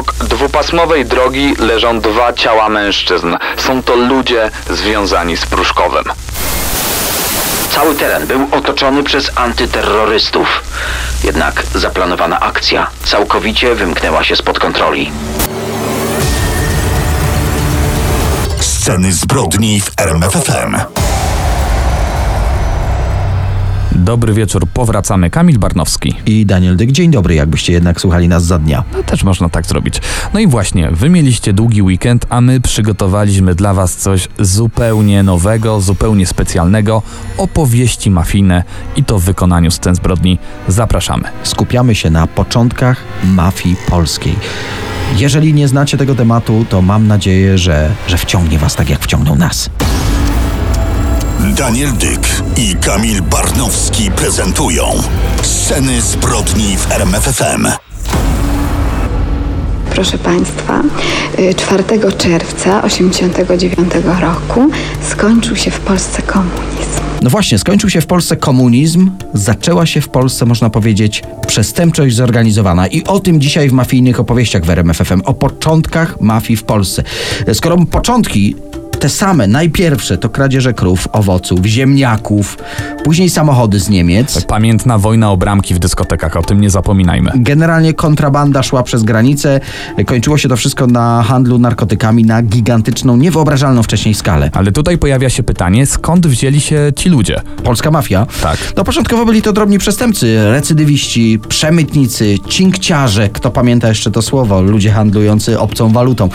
Obok dwupasmowej drogi leżą dwa ciała mężczyzn. Są to ludzie związani z Pruszkowem. Cały teren był otoczony przez antyterrorystów. Jednak zaplanowana akcja całkowicie wymknęła się spod kontroli. Sceny zbrodni w RMFFM. Dobry wieczór, powracamy. Kamil Barnowski. I Daniel Dyk. Dzień dobry, jakbyście jednak słuchali nas za dnia. No, też można tak zrobić. No i właśnie, wy mieliście długi weekend, a my przygotowaliśmy dla was coś zupełnie nowego, zupełnie specjalnego. Opowieści mafijne i to w wykonaniu scen zbrodni. Zapraszamy. Skupiamy się na początkach mafii polskiej. Jeżeli nie znacie tego tematu, to mam nadzieję, że, że wciągnie was tak, jak wciągnął nas. Daniel Dyk i Kamil Barnowski prezentują Sceny zbrodni w RMFFM. Proszę Państwa, y, 4 czerwca 1989 roku skończył się w Polsce komunizm. No właśnie, skończył się w Polsce komunizm, zaczęła się w Polsce, można powiedzieć, przestępczość zorganizowana. I o tym dzisiaj w mafijnych opowieściach w RMFFM, o początkach mafii w Polsce. Skoro początki te same, najpierwsze to kradzieże krów, owoców, ziemniaków, później samochody z Niemiec. Pamiętna wojna o bramki w dyskotekach, o tym nie zapominajmy. Generalnie kontrabanda szła przez granicę, kończyło się to wszystko na handlu narkotykami na gigantyczną, niewyobrażalną wcześniej skalę. Ale tutaj pojawia się pytanie, skąd wzięli się ci ludzie? Polska mafia? Tak. No początkowo byli to drobni przestępcy, recydywiści, przemytnicy, cinkciarze, kto pamięta jeszcze to słowo, ludzie handlujący obcą walutą.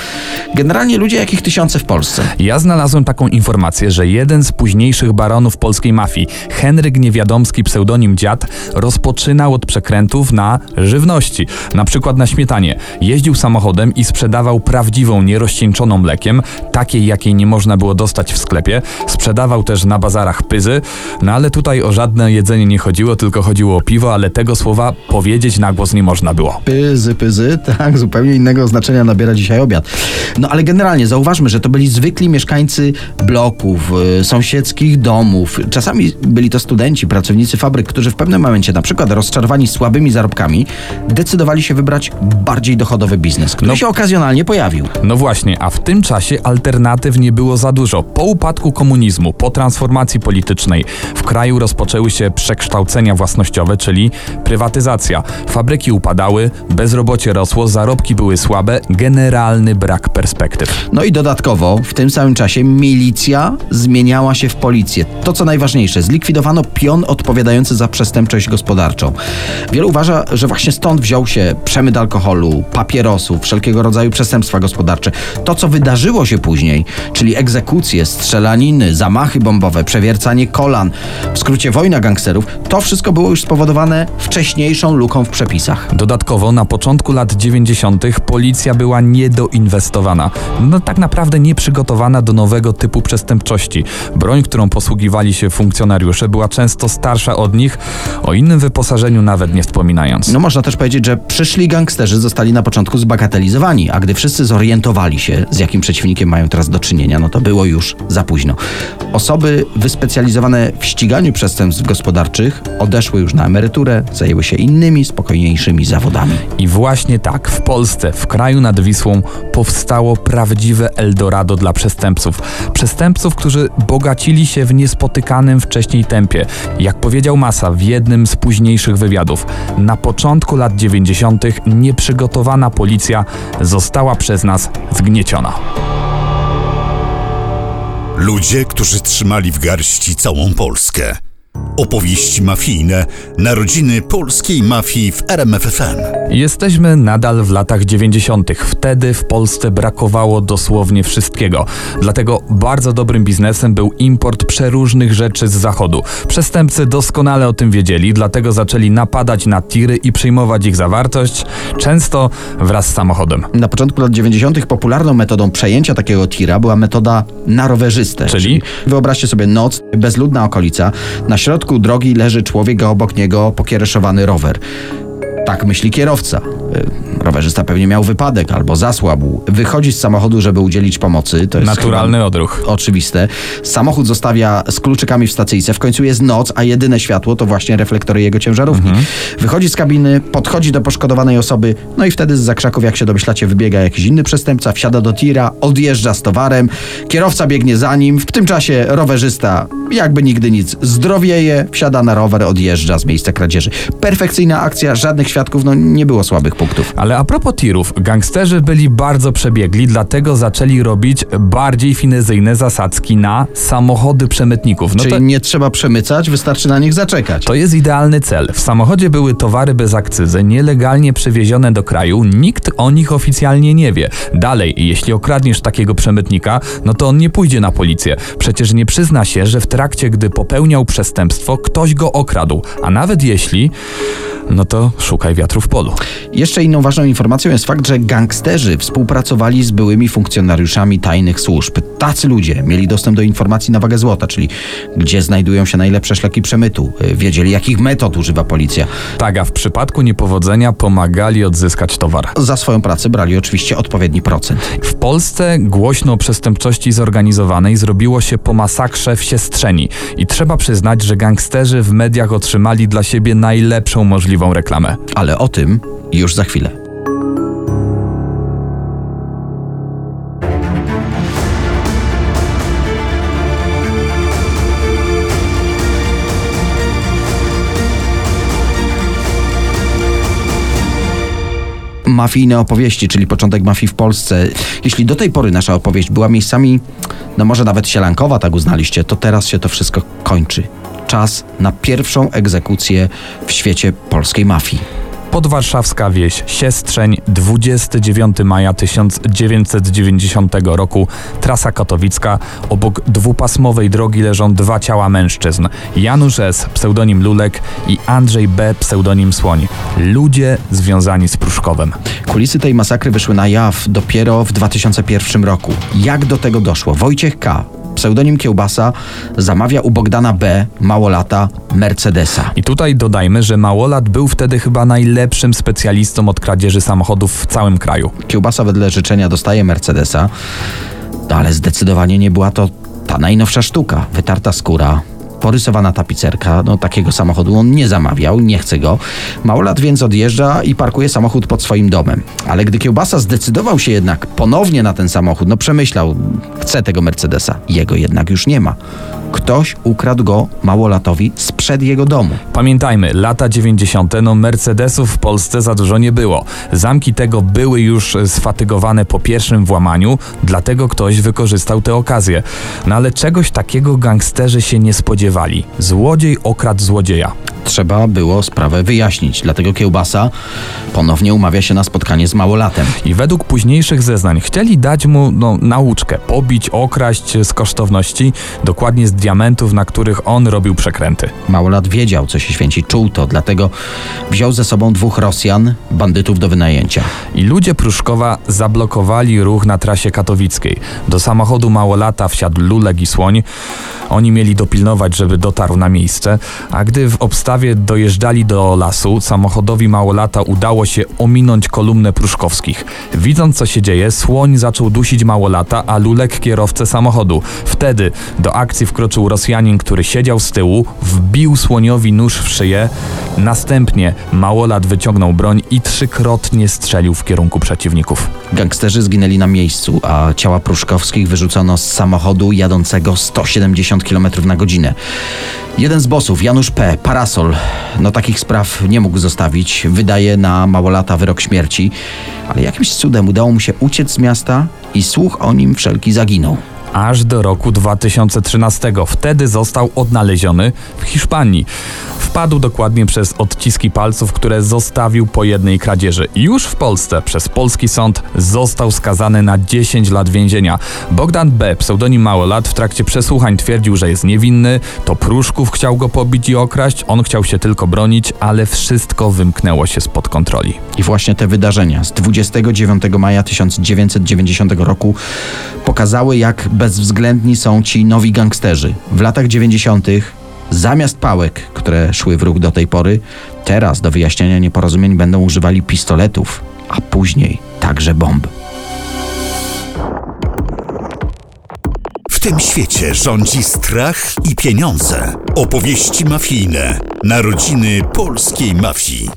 Generalnie ludzie jakich tysiące w Polsce. Ja znalazłem taką informację, że jeden z późniejszych baronów polskiej mafii, Henryk Niewiadomski, pseudonim Dziad, rozpoczynał od przekrętów na żywności. Na przykład na śmietanie. Jeździł samochodem i sprzedawał prawdziwą, nierozcieńczoną mlekiem, takiej jakiej nie można było dostać w sklepie. Sprzedawał też na bazarach pyzy, no ale tutaj o żadne jedzenie nie chodziło, tylko chodziło o piwo, ale tego słowa powiedzieć na głos nie można było. Pyzy, pyzy, tak, zupełnie innego znaczenia nabiera dzisiaj obiad. No ale generalnie zauważmy, że to byli zwykli mieszkańcy bloków, y, sąsiedzkich domów. Czasami byli to studenci, pracownicy fabryk, którzy w pewnym momencie, na przykład rozczarowani słabymi zarobkami, decydowali się wybrać bardziej dochodowy biznes, który No. się okazjonalnie pojawił. No właśnie, a w tym czasie alternatyw nie było za dużo. Po upadku komunizmu, po transformacji politycznej w kraju rozpoczęły się przekształcenia własnościowe, czyli prywatyzacja. Fabryki upadały, bezrobocie rosło, zarobki były słabe, generalny brak perspektyw. No i dodatkowo w tym samym czasie milicja zmieniała się w policję. To co najważniejsze, zlikwidowano pion odpowiadający za przestępczość gospodarczą. Wielu uważa, że właśnie stąd wziął się przemyt alkoholu, papierosów, wszelkiego rodzaju przestępstwa gospodarcze. To co wydarzyło się później, czyli egzekucje, strzelaniny, zamachy bombowe, przewiercanie kolan, w skrócie wojna gangsterów, to wszystko było już spowodowane wcześniejszą luką w przepisach. Dodatkowo na początku lat 90. policja była niedoinwestowana. No tak naprawdę nieprzygotowana do nowego typu przestępczości. Broń, którą posługiwali się funkcjonariusze, była często starsza od nich, o innym wyposażeniu nawet nie wspominając. No można też powiedzieć, że przyszli gangsterzy zostali na początku zbagatelizowani, a gdy wszyscy zorientowali się, z jakim przeciwnikiem mają teraz do czynienia, no to było już za późno. Osoby wyspecjalizowane w ściganiu przestępstw gospodarczych odeszły już na emeryturę, zajęły się innymi, spokojniejszymi zawodami. I właśnie tak, w Polsce, w kraju nad Wisłą, powstało prawdziwe Eldorado dla przestępców. Przestępców, którzy bogacili się w niespotykanym wcześniej tempie. Jak powiedział Massa w jednym z późniejszych wywiadów, na początku lat 90. nieprzygotowana policja została przez nas zgnieciona. Ludzie, którzy trzymali w garści całą Polskę. Opowieści mafijne, narodziny polskiej mafii w RMFFM. Jesteśmy nadal w latach 90. Wtedy w Polsce brakowało dosłownie wszystkiego. Dlatego bardzo dobrym biznesem był import przeróżnych rzeczy z zachodu. Przestępcy doskonale o tym wiedzieli, dlatego zaczęli napadać na tiry i przyjmować ich zawartość, często wraz z samochodem. Na początku lat 90. popularną metodą przejęcia takiego tira była metoda na rowerzystę. Czyli? Wyobraźcie sobie noc, bezludna okolica, na środku drogi leży człowiek, a obok niego pokiereszowany rower. Tak myśli kierowca. Rowerzysta pewnie miał wypadek albo zasłabł. Wychodzi z samochodu, żeby udzielić pomocy. To jest Naturalny odruch. Oczywiste. Samochód zostawia z kluczykami w stacyjce. W końcu jest noc, a jedyne światło to właśnie reflektory jego ciężarówki. Wychodzi z kabiny, podchodzi do poszkodowanej osoby, no i wtedy z zakrzaków, jak się domyślacie, wybiega jakiś inny przestępca, wsiada do tira, odjeżdża z towarem, kierowca biegnie za nim. W tym czasie rowerzysta, jakby nigdy nic, zdrowieje, wsiada na rower, odjeżdża z miejsca kradzieży. Perfekcyjna akcja, żadnych świadków, no nie było słabych punktów. Ale a propos tirów, gangsterzy byli bardzo przebiegli, dlatego zaczęli robić bardziej finezyjne zasadzki na samochody przemytników. No Czyli to, nie trzeba przemycać, wystarczy na nich zaczekać. to jest idealny cel. W samochodzie były towary bez akcyzy, nielegalnie przywiezione do kraju, nikt o nich oficjalnie nie wie. Dalej, jeśli okradniesz takiego przemytnika, no to on nie pójdzie na policję. Przecież nie przyzna się, że w trakcie, gdy popełniał przestępstwo, ktoś go okradł. A nawet jeśli, no to szukaj wiatru w polu. Jeszcze inną ważną informacją jest fakt, że gangsterzy współpracowali z byłymi funkcjonariuszami tajnych służb. Tacy ludzie mieli dostęp do informacji na wagę złota, czyli gdzie znajdują się najlepsze szlaki przemytu. Y, Wiedzieli, jakich metod używa policja. Tak, a w przypadku niepowodzenia pomagali odzyskać towar. Za swoją pracę brali oczywiście odpowiedni procent. W Polsce głośno o przestępczości zorganizowanej zrobiło się po masakrze w Siestrzeni i trzeba przyznać, że gangsterzy w mediach otrzymali dla siebie najlepszą możliwą reklamę. Ale o tym już za chwilę. Mafijne opowieści, czyli początek mafii w Polsce. Jeśli do tej pory nasza opowieść była miejscami, no może nawet sielankowa, tak uznaliście, to teraz się to wszystko kończy. Czas na pierwszą egzekucję w świecie polskiej mafii. Podwarszawska wieś Siestrzeń, 29 maja 1990 roku, trasa katowicka. Obok dwupasmowej drogi leżą dwa ciała mężczyzn. Janusz S., pseudonim Lulek i Andrzej B., pseudonim Słoń. Ludzie związani z Pruszkowem. Kulisy tej masakry wyszły na jaw dopiero w 2001 roku. Jak do tego doszło? Wojciech K., pseudonim Kiełbasa, zamawia u Bogdana B., małolata, Mercedesa. I tutaj dodajmy, że Małolat był wtedy chyba najlepszym specjalistą od kradzieży samochodów w całym kraju. Kiełbasa wedle życzenia dostaje Mercedesa, no ale zdecydowanie nie była to ta najnowsza sztuka. Wytarta skóra, porysowana tapicerka, no takiego samochodu on nie zamawiał, nie chce go. Małolat więc odjeżdża i parkuje samochód pod swoim domem. Ale gdy Kiełbasa zdecydował się jednak ponownie na ten samochód, no przemyślał, chce tego Mercedesa, jego jednak już nie ma. Ktoś ukradł go Małolatowi sprzed jego domu. Pamiętajmy, lata 90. no Mercedesów w Polsce za dużo nie było. Zamki tego były już sfatygowane po pierwszym włamaniu, dlatego ktoś wykorzystał tę okazję. No ale czegoś takiego gangsterzy się nie spodziewali. Złodziej okradł złodzieja. Trzeba było sprawę wyjaśnić, dlatego Kiełbasa ponownie umawia się na spotkanie z Małolatem. I według późniejszych zeznań chcieli dać mu no, nauczkę, pobić, okraść z kosztowności, dokładnie z diamentów, na których on robił przekręty. Małolat wiedział, co się święci, czuł to, dlatego wziął ze sobą dwóch Rosjan, bandytów do wynajęcia. I ludzie Pruszkowa zablokowali ruch na trasie katowickiej. Do samochodu Małolata wsiadł Lulek i Słoń. Oni mieli dopilnować, żeby dotarł na miejsce, a gdy w obstawie dojeżdżali do lasu, samochodowi Małolata udało się ominąć kolumnę Pruszkowskich. Widząc co się dzieje, Słoń zaczął dusić Małolata, a Lulek kierowcę samochodu. Wtedy do akcji wkroczył Rosjanin, który siedział z tyłu, wbił Słoniowi nóż w szyję. Następnie Małolat wyciągnął broń i trzykrotnie strzelił w kierunku przeciwników. Gangsterzy zginęli na miejscu, a ciała Pruszkowskich wyrzucono z samochodu jadącego 170 km na godzinę. Jeden z bossów, Janusz P., parasol, no takich spraw nie mógł zostawić. Wydaje na małolata wyrok śmierci, ale jakimś cudem udało mu się uciec z miasta i słuch o nim wszelki zaginął. Aż do roku 2013. Wtedy został odnaleziony w Hiszpanii. Wpadł dokładnie przez odciski palców, które zostawił po jednej kradzieży. Już w Polsce przez polski sąd został skazany na 10 lat więzienia. Bogdan B., pseudonim Małolat, w trakcie przesłuchań twierdził, że jest niewinny, to Pruszków chciał go pobić i okraść, on chciał się tylko bronić, ale wszystko wymknęło się spod kontroli. I właśnie te wydarzenia z 29 maja 1990 roku pokazały, jak bezwzględni są ci nowi gangsterzy. W latach 90. zamiast pałek, które szły w ruch do tej pory, teraz do wyjaśniania nieporozumień będą używali pistoletów, a później także bomb. W tym świecie rządzi strach i pieniądze. Opowieści mafijne. Narodziny polskiej mafii.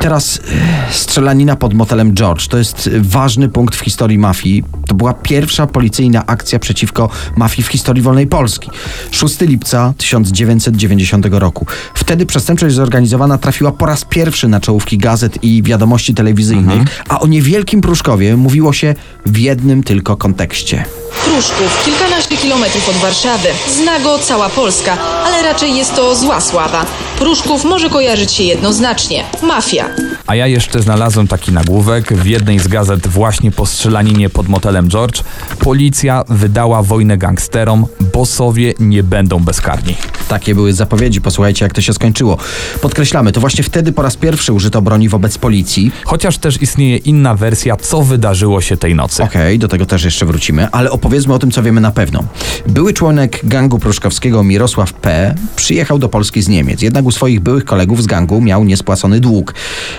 Teraz e, strzelanina pod motelem George. To jest ważny punkt w historii mafii. To była pierwsza policyjna akcja przeciwko mafii w historii wolnej Polski. 6 lipca 1990 roku. Wtedy przestępczość zorganizowana trafiła po raz pierwszy na czołówki gazet i wiadomości telewizyjnych, a o niewielkim Pruszkowie mówiło się w jednym tylko kontekście. Pruszków, kilkanaście kilometrów od Warszawy. Zna go cała Polska, ale raczej jest to zła sława. Pruszków może kojarzyć się jednoznacznie. Mafia. A ja jeszcze znalazłem taki nagłówek w jednej z gazet właśnie po strzelaninie pod motelem George. Policja wydała wojnę gangsterom, bossowie nie będą bezkarni. Takie były zapowiedzi, posłuchajcie jak to się skończyło. Podkreślamy, to właśnie wtedy po raz pierwszy użyto broni wobec policji. Chociaż też istnieje inna wersja, co wydarzyło się tej nocy. Okej, do tego też jeszcze wrócimy, ale opowiedzmy o tym, co wiemy na pewno. Były członek gangu pruszkowskiego Mirosław P. przyjechał do Polski z Niemiec, jednak u swoich byłych kolegów z gangu miał niespłacony dług.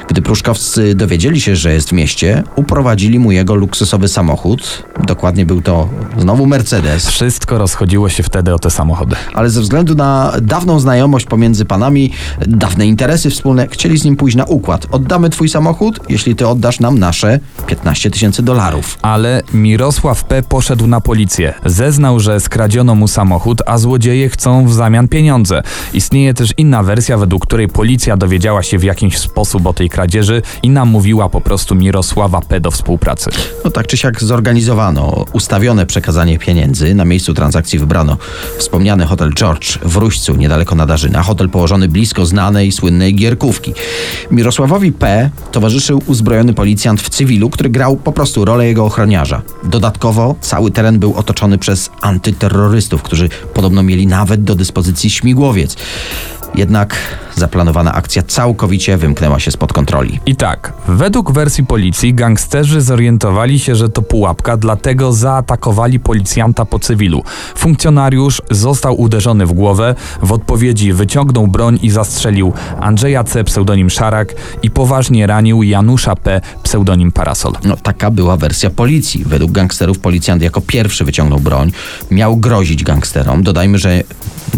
Gdy pruszkowscy dowiedzieli się, że jest w mieście, uprowadzili mu jego luksusowy samochód. Dokładnie był to znowu Mercedes. Wszystko rozchodziło się wtedy o te samochody. ale ze względu na dawną znajomość pomiędzy panami, dawne interesy wspólne, chcieli z nim pójść na układ. Oddamy twój samochód, jeśli ty oddasz nam nasze 15 tysięcy dolarów. Ale Mirosław P. poszedł na policję. Zeznał, że skradziono mu samochód, a złodzieje chcą w zamian pieniądze. Istnieje też inna wersja, według której policja dowiedziała się w jakiś sposób o tej kradzieży i namówiła po prostu Mirosława P. do współpracy. No tak czy siak zorganizowano ustawione przekazanie pieniędzy. Na miejscu transakcji wybrano wspomniany hotel George w Ruścu, niedaleko Nadarzyna. Hotel położony blisko znanej, słynnej gierkówki. Mirosławowi P. towarzyszył uzbrojony policjant w cywilu, który grał po prostu rolę jego ochroniarza. Dodatkowo cały teren był otoczony przez antyterrorystów, którzy podobno mieli nawet do dyspozycji śmigłowiec. Jednak zaplanowana akcja całkowicie wymknęła się spod kontroli. I tak, według wersji policji gangsterzy zorientowali się, że to pułapka, dlatego zaatakowali policjanta po cywilu. Funkcjonariusz został uderzony w głowę, w odpowiedzi wyciągnął broń i zastrzelił Andrzeja C. pseudonim Szarak i poważnie ranił Janusza P. pseudonim Parasol. No, taka była wersja policji. Według gangsterów policjant jako pierwszy wyciągnął broń, miał grozić gangsterom. Dodajmy, że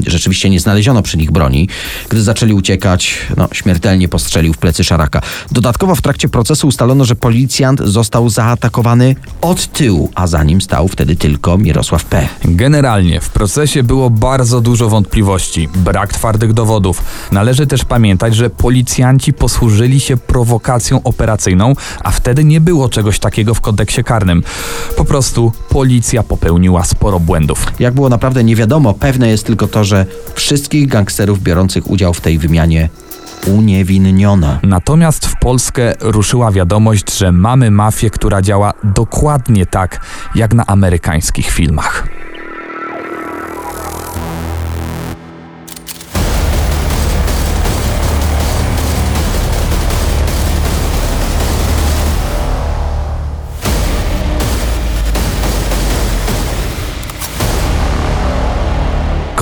rzeczywiście nie znaleziono przy nich broni. Gdy zaczęli uciekać, no, śmiertelnie postrzelił w plecy Szaraka. Dodatkowo w trakcie procesu ustalono, że policjant został zaatakowany od tyłu, a za nim stał wtedy tylko Mirosław P. Generalnie w procesie było bardzo dużo wątpliwości, brak twardych dowodów. Należy też pamiętać, że policjanci posłużyli się prowokacją operacyjną, a wtedy nie było czegoś takiego w kodeksie karnym. Po prostu policja popełniła sporo błędów. Jak było naprawdę nie wiadomo, pewne jest tylko to, że wszystkich gangsterów biorących udział w tej wymianie uniewinniono. Natomiast w Polskę ruszyła wiadomość, że mamy mafię, która działa dokładnie tak, jak na amerykańskich filmach.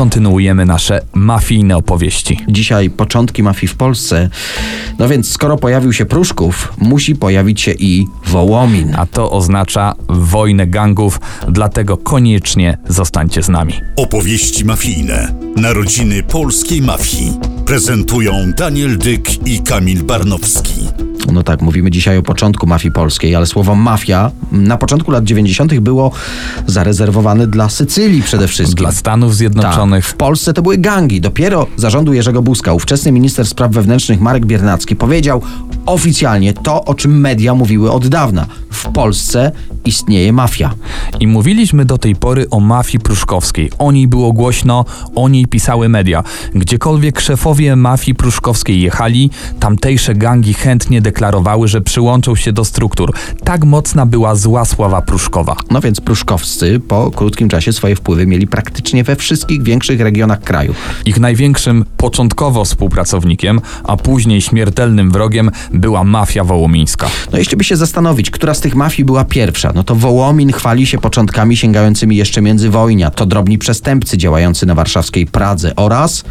Kontynuujemy nasze mafijne opowieści. Dzisiaj początki mafii w Polsce. No więc skoro pojawił się Pruszków, musi pojawić się i Wołomin. A to oznacza wojnę gangów, dlatego koniecznie zostańcie z nami. Opowieści mafijne. Narodziny polskiej mafii. Prezentują Daniel Dyk i Kamil Barnowski. No tak, mówimy dzisiaj o początku mafii polskiej, ale słowo mafia na początku lat 90. było zarezerwowane dla Sycylii przede wszystkim. Dla Stanów Zjednoczonych. Tak. W Polsce to były gangi. Dopiero zarządu Jerzego Buzka, ówczesny minister spraw wewnętrznych Marek Biernacki powiedział oficjalnie to, o czym media mówiły od dawna. W Polsce istnieje mafia. I mówiliśmy do tej pory o mafii pruszkowskiej. O niej było głośno, o niej pisały media. Gdziekolwiek szefowie mafii pruszkowskiej jechali, tamtejsze gangi chętnie deklarowały, że przyłączą się do struktur. Tak mocna była zła sława pruszkowa. No więc pruszkowscy po krótkim czasie swoje wpływy mieli praktycznie we wszystkich większych regionach kraju. Ich największym początkowo współpracownikiem, a później śmiertelnym wrogiem była mafia wołomińska. No jeśli by się zastanowić, która z tych mafii była pierwsza, No to Wołomin chwali się początkami sięgającymi jeszcze międzywojnia. To drobni przestępcy działający na warszawskiej Pradze oraz,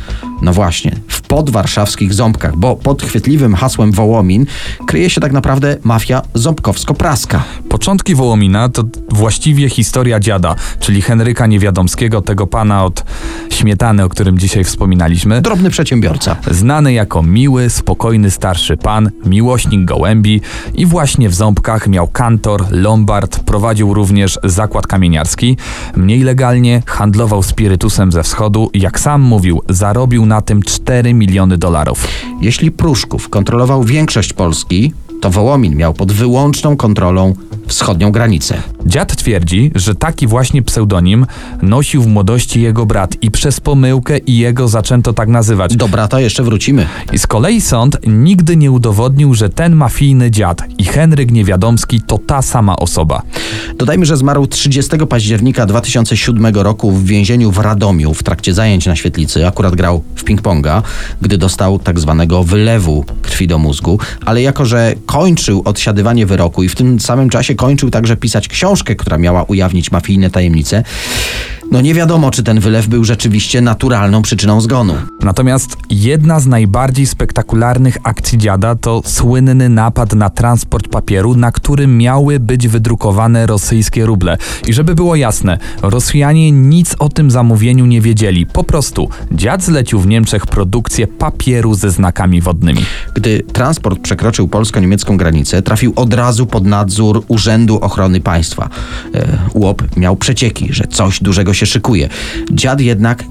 no właśnie, w podwarszawskich ząbkach, bo pod chwytliwym hasłem Wołomin kryje się tak naprawdę mafia ząbkowsko-praska. Początki Wołomina to właściwie historia dziada, czyli Henryka Niewiadomskiego, tego pana od śmietany, o którym dzisiaj wspominaliśmy. Drobny przedsiębiorca. Znany jako miły, spokojny starszy pan, miłośnik gołębi i właśnie w ząbkach miał kantor, lombard, prowadził również zakład kamieniarski. Mniej legalnie handlował spirytusem ze wschodu, jak sam mówił, zarobił na tym 4 miliony dolarów. Jeśli Pruszków kontrolował większość Polski, to Wołomin miał pod wyłączną kontrolą wschodnią granicę. Dziad twierdzi, że taki właśnie pseudonim nosił w młodości jego brat i przez pomyłkę i jego zaczęto tak nazywać. Do brata jeszcze wrócimy. I z kolei sąd nigdy nie udowodnił, że ten mafijny dziad i Henryk Niewiadomski to ta sama osoba. Dodajmy, że zmarł 30 października 2007 roku w więzieniu w Radomiu w trakcie zajęć na świetlicy. Akurat grał w ping-ponga, gdy dostał tak zwanego wylewu krwi do mózgu, ale jako, że kończył odsiadywanie wyroku i w tym samym czasie kończył także pisać książkę, która miała ujawnić mafijne tajemnice, no nie wiadomo, czy ten wylew był rzeczywiście naturalną przyczyną zgonu. Natomiast jedna z najbardziej spektakularnych akcji dziada to słynny napad na transport papieru, na którym miały być wydrukowane rosyjskie ruble. I żeby było jasne, Rosjanie nic o tym zamówieniu nie wiedzieli. Po prostu dziad zlecił w Niemczech produkcję papieru ze znakami wodnymi. Gdy transport przekroczył polsko-niemiecką granicę, trafił od razu pod nadzór Urzędu Ochrony Państwa. E, UOP miał przecieki, że coś dużego się szykuje. Dziad jednak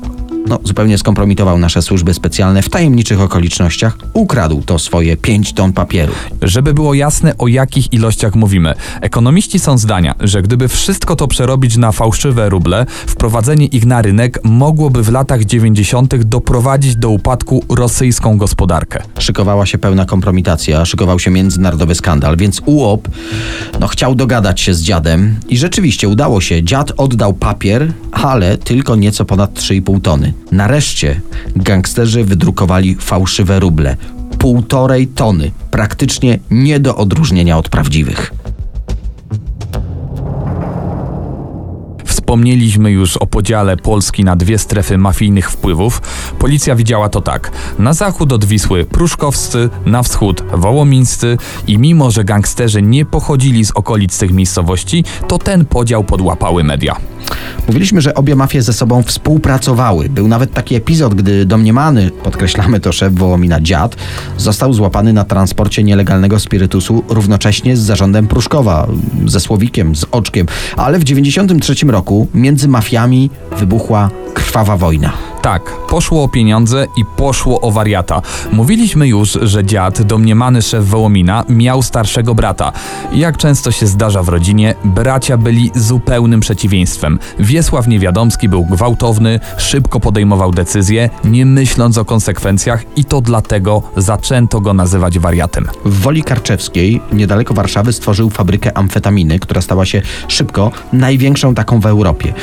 no, zupełnie skompromitował nasze służby specjalne w tajemniczych okolicznościach, ukradł to swoje 5 ton papieru. Żeby było jasne, o jakich ilościach mówimy. Ekonomiści są zdania, że gdyby wszystko to przerobić na fałszywe ruble, wprowadzenie ich na rynek mogłoby w latach 90. doprowadzić do upadku rosyjską gospodarkę. Szykowała się pełna kompromitacja, szykował się międzynarodowy skandal, więc UOP no, chciał dogadać się z dziadem i rzeczywiście udało się. Dziad oddał papier, ale tylko nieco ponad 3,5 tony. Nareszcie gangsterzy wydrukowali fałszywe ruble. Półtorej tony, praktycznie nie do odróżnienia od prawdziwych. Wspomnieliśmy już o podziale Polski na dwie strefy mafijnych wpływów. Policja widziała to tak. Na zachód od Wisły pruszkowscy, na wschód wołomińscy i mimo, że gangsterzy nie pochodzili z okolic tych miejscowości, to ten podział podłapały media. Mówiliśmy, że obie mafie ze sobą współpracowały. Był nawet taki epizod, gdy domniemany, podkreślamy to szef Wołomina Dziad, został złapany na transporcie nielegalnego spirytusu równocześnie z zarządem Pruszkowa, ze Słowikiem, z Oczkiem. Ale w 93 roku między mafiami wybuchła krwawa wojna. Tak, poszło o pieniądze i poszło o wariata. Mówiliśmy już, że dziad, domniemany szef Wołomina, miał starszego brata. Jak często się zdarza w rodzinie, bracia byli zupełnym przeciwieństwem. Wiesław Niewiadomski był gwałtowny, szybko podejmował decyzje, nie myśląc o konsekwencjach i to dlatego zaczęto go nazywać wariatem. W Woli Karczewskiej, niedaleko Warszawy, stworzył fabrykę amfetaminy, która stała się szybko największą taką w Europie.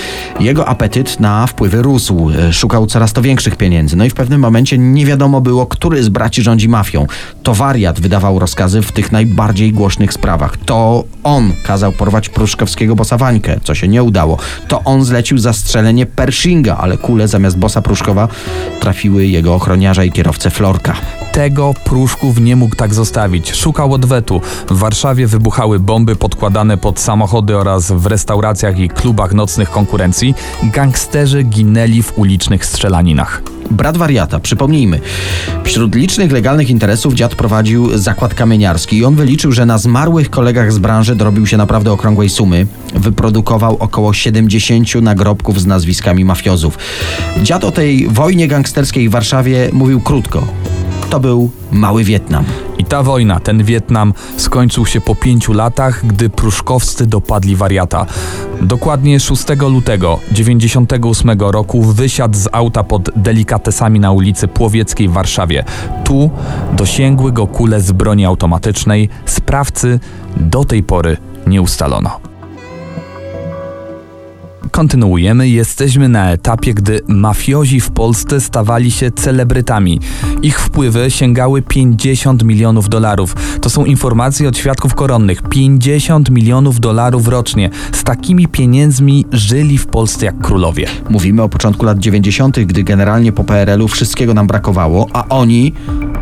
Jego apetyt na wpływy rósł, e, szukał coraz to większych pieniędzy. No i w pewnym momencie nie wiadomo było, który z braci rządzi mafią. To wariat wydawał rozkazy w tych najbardziej głośnych sprawach. To on kazał porwać pruszkowskiego bossa Wańkę, co się nie udało. To on zlecił zastrzelenie Pershinga, ale kule zamiast bossa Pruszkowa trafiły jego ochroniarza i kierowcę Florka. Tego Pruszków nie mógł tak zostawić. Szukał odwetu. W Warszawie wybuchały bomby podkładane pod samochody oraz w restauracjach i klubach nocnych konkurencji. Gangsterzy ginęli w ulicznych strzelaninach. Brat wariata, przypomnijmy. Wśród licznych legalnych interesów dziad prowadził zakład kamieniarski i on wyliczył, że na zmarłych kolegach z branży dorobił się naprawdę okrągłej sumy. Wyprodukował około 70 nagrobków z nazwiskami mafiozów. Dziad o tej wojnie gangsterskiej w Warszawie mówił krótko. To był Mały Wietnam. Ta wojna, ten Wietnam, skończył się po pięciu latach, gdy pruszkowscy dopadli wariata. Dokładnie 6 lutego 98 roku wysiadł z auta pod delikatesami na ulicy Płowieckiej w Warszawie. Tu dosięgły go kule z broni automatycznej. Sprawcy do tej pory nie ustalono. Kontynuujemy. Jesteśmy na etapie, gdy mafiozi w Polsce stawali się celebrytami. Ich wpływy sięgały 50 milionów dolarów. To są informacje od świadków koronnych. 50 milionów dolarów rocznie. Z takimi pieniędzmi żyli w Polsce jak królowie. Mówimy o początku lat 90., gdy generalnie po PRL-u wszystkiego nam brakowało, a oni,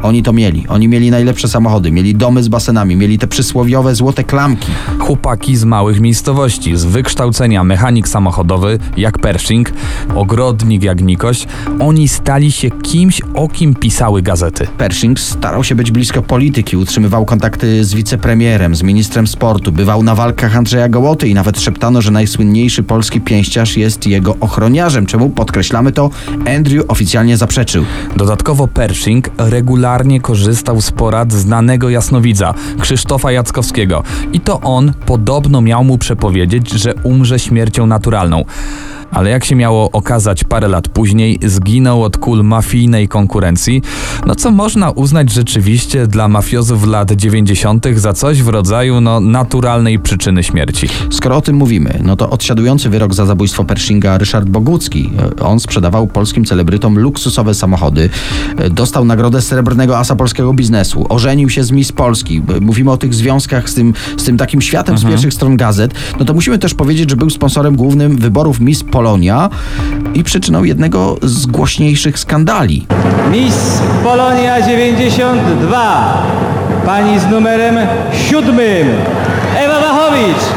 oni to mieli. Oni mieli najlepsze samochody, mieli domy z basenami, mieli te przysłowiowe złote klamki. Chłopaki z małych miejscowości, z wykształcenia mechanik samochodowy jak Pershing, ogrodnik jak Nikoś, oni stali się kimś, o kim pisały gazety. Pershing starał się być blisko polityki, utrzymywał kontakty z wicepremierem, z ministrem sportu, bywał na walkach Andrzeja Gołoty i nawet szeptano, że najsłynniejszy polski pięściarz jest jego ochroniarzem, czemu podkreślamy to, Andrew oficjalnie zaprzeczył. Dodatkowo Pershing regularnie korzystał z porad znanego jasnowidza, Krzysztofa Jackowskiego. I to on podobno miał mu przepowiedzieć, że umrze śmiercią naturalną. Ale jak się miało okazać parę lat później, zginął od kul mafijnej konkurencji, no co można uznać rzeczywiście dla mafiozów lat 90. za coś w rodzaju no, naturalnej przyczyny śmierci. Skoro o tym mówimy, no to odsiadujący wyrok za zabójstwo Pershinga Ryszard Bogucki. On sprzedawał polskim celebrytom luksusowe samochody, dostał nagrodę Srebrnego Asa Polskiego Biznesu, ożenił się z Miss Polski. Mówimy o tych związkach z tym, z tym takim światem z pierwszych stron gazet. No to musimy też powiedzieć, że był sponsorem głównym wyborów Miss Polonia i przyczyną jednego z głośniejszych skandali. Miss Polonia 92. Pani z numerem siódmym. Ewa Wachowicz.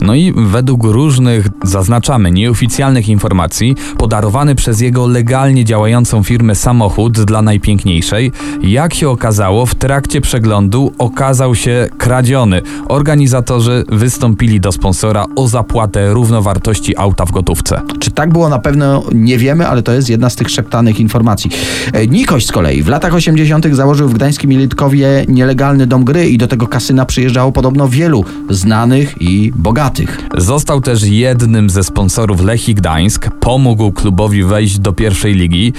No i według różnych, zaznaczamy, nieoficjalnych informacji, podarowany przez jego legalnie działającą firmę samochód dla najpiękniejszej, jak się okazało, w trakcie przeglądu okazał się kradziony. Organizatorzy wystąpili do sponsora o zapłatę równowartości auta w gotówce. Czy tak było na pewno nie wiemy, ale to jest jedna z tych szeptanych informacji. E, Nikoś z kolei w latach 80. założył w gdańskim Jelitkowie nielegalny dom gry i do tego kasyna przyjeżdżało podobno wielu znanych i bogatych. Został też jednym ze sponsorów Lechii Gdańsk, pomógł klubowi wejść do pierwszej ligi,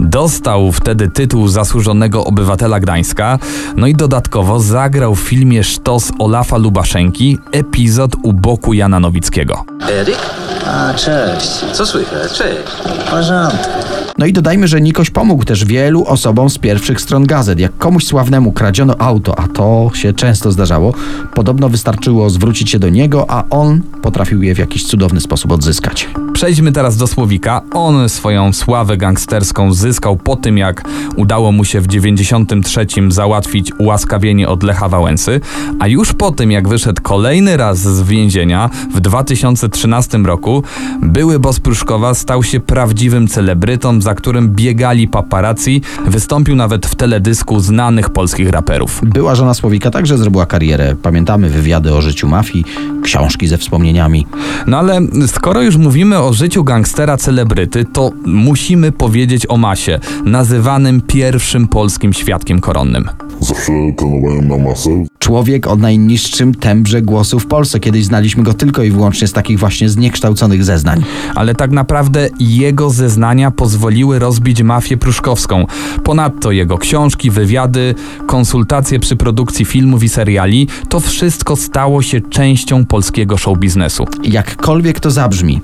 dostał wtedy tytuł zasłużonego obywatela Gdańska, no i dodatkowo zagrał w filmie Sztos Olafa Lubaszenki, epizod u boku Jana Nowickiego. Eryk? A, cześć. Co słychać? Cześć. W porządku. No i dodajmy, że Nikoś pomógł też wielu osobom z pierwszych stron gazet. Jak komuś sławnemu kradziono auto, a to się często zdarzało, podobno wystarczyło zwrócić się do niego, a on potrafił je w jakiś cudowny sposób odzyskać. Przejdźmy teraz do Słowika. On swoją sławę gangsterską zyskał po tym, jak udało mu się w 93 załatwić ułaskawienie od Lecha Wałęsy, a już po tym, jak wyszedł kolejny raz z więzienia w 2013 roku, były boss Pruszkowa stał się prawdziwym celebrytą, za którym biegali paparazzi, wystąpił nawet w teledysku znanych polskich raperów. Była żona Słowika także zrobiła karierę. Pamiętamy wywiady o życiu mafii, książki ze wspomnieniami. No ale skoro już mówimy o życiu gangstera celebryty, to musimy powiedzieć o Masie, nazywanym pierwszym polskim świadkiem koronnym. Zawsze trenowałem na masę. Człowiek o najniższym tembrze głosu w Polsce. Kiedyś znaliśmy go tylko i wyłącznie z takich właśnie zniekształconych zeznań. Ale tak naprawdę jego zeznania pozwoliły rozbić mafię pruszkowską. Ponadto jego książki, wywiady, konsultacje przy produkcji filmów i seriali to wszystko stało się częścią polskiego show biznesu. Jakkolwiek to zabrzmi,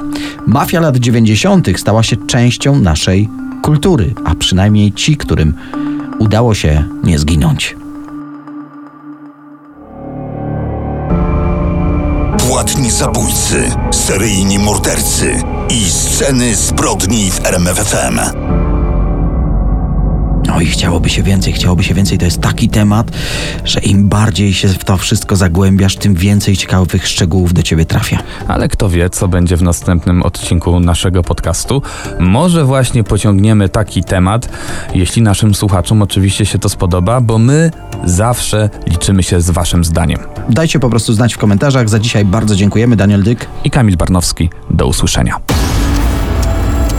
mafia lat 90. stała się częścią naszej kultury, a przynajmniej ci, którym udało się nie zginąć. Płatni zabójcy, seryjni mordercy i sceny zbrodni w RMFFM. No i chciałoby się więcej, chciałoby się więcej. To jest taki temat, że im bardziej się w to wszystko zagłębiasz, tym więcej ciekawych szczegółów do ciebie trafia. Ale kto wie, co będzie w następnym odcinku naszego podcastu. Może właśnie pociągniemy taki temat, jeśli naszym słuchaczom oczywiście się to spodoba, bo my zawsze liczymy się z waszym zdaniem. Dajcie po prostu znać w komentarzach. Za dzisiaj bardzo dziękujemy. Daniel Dyk. I Kamil Barnowski, do usłyszenia.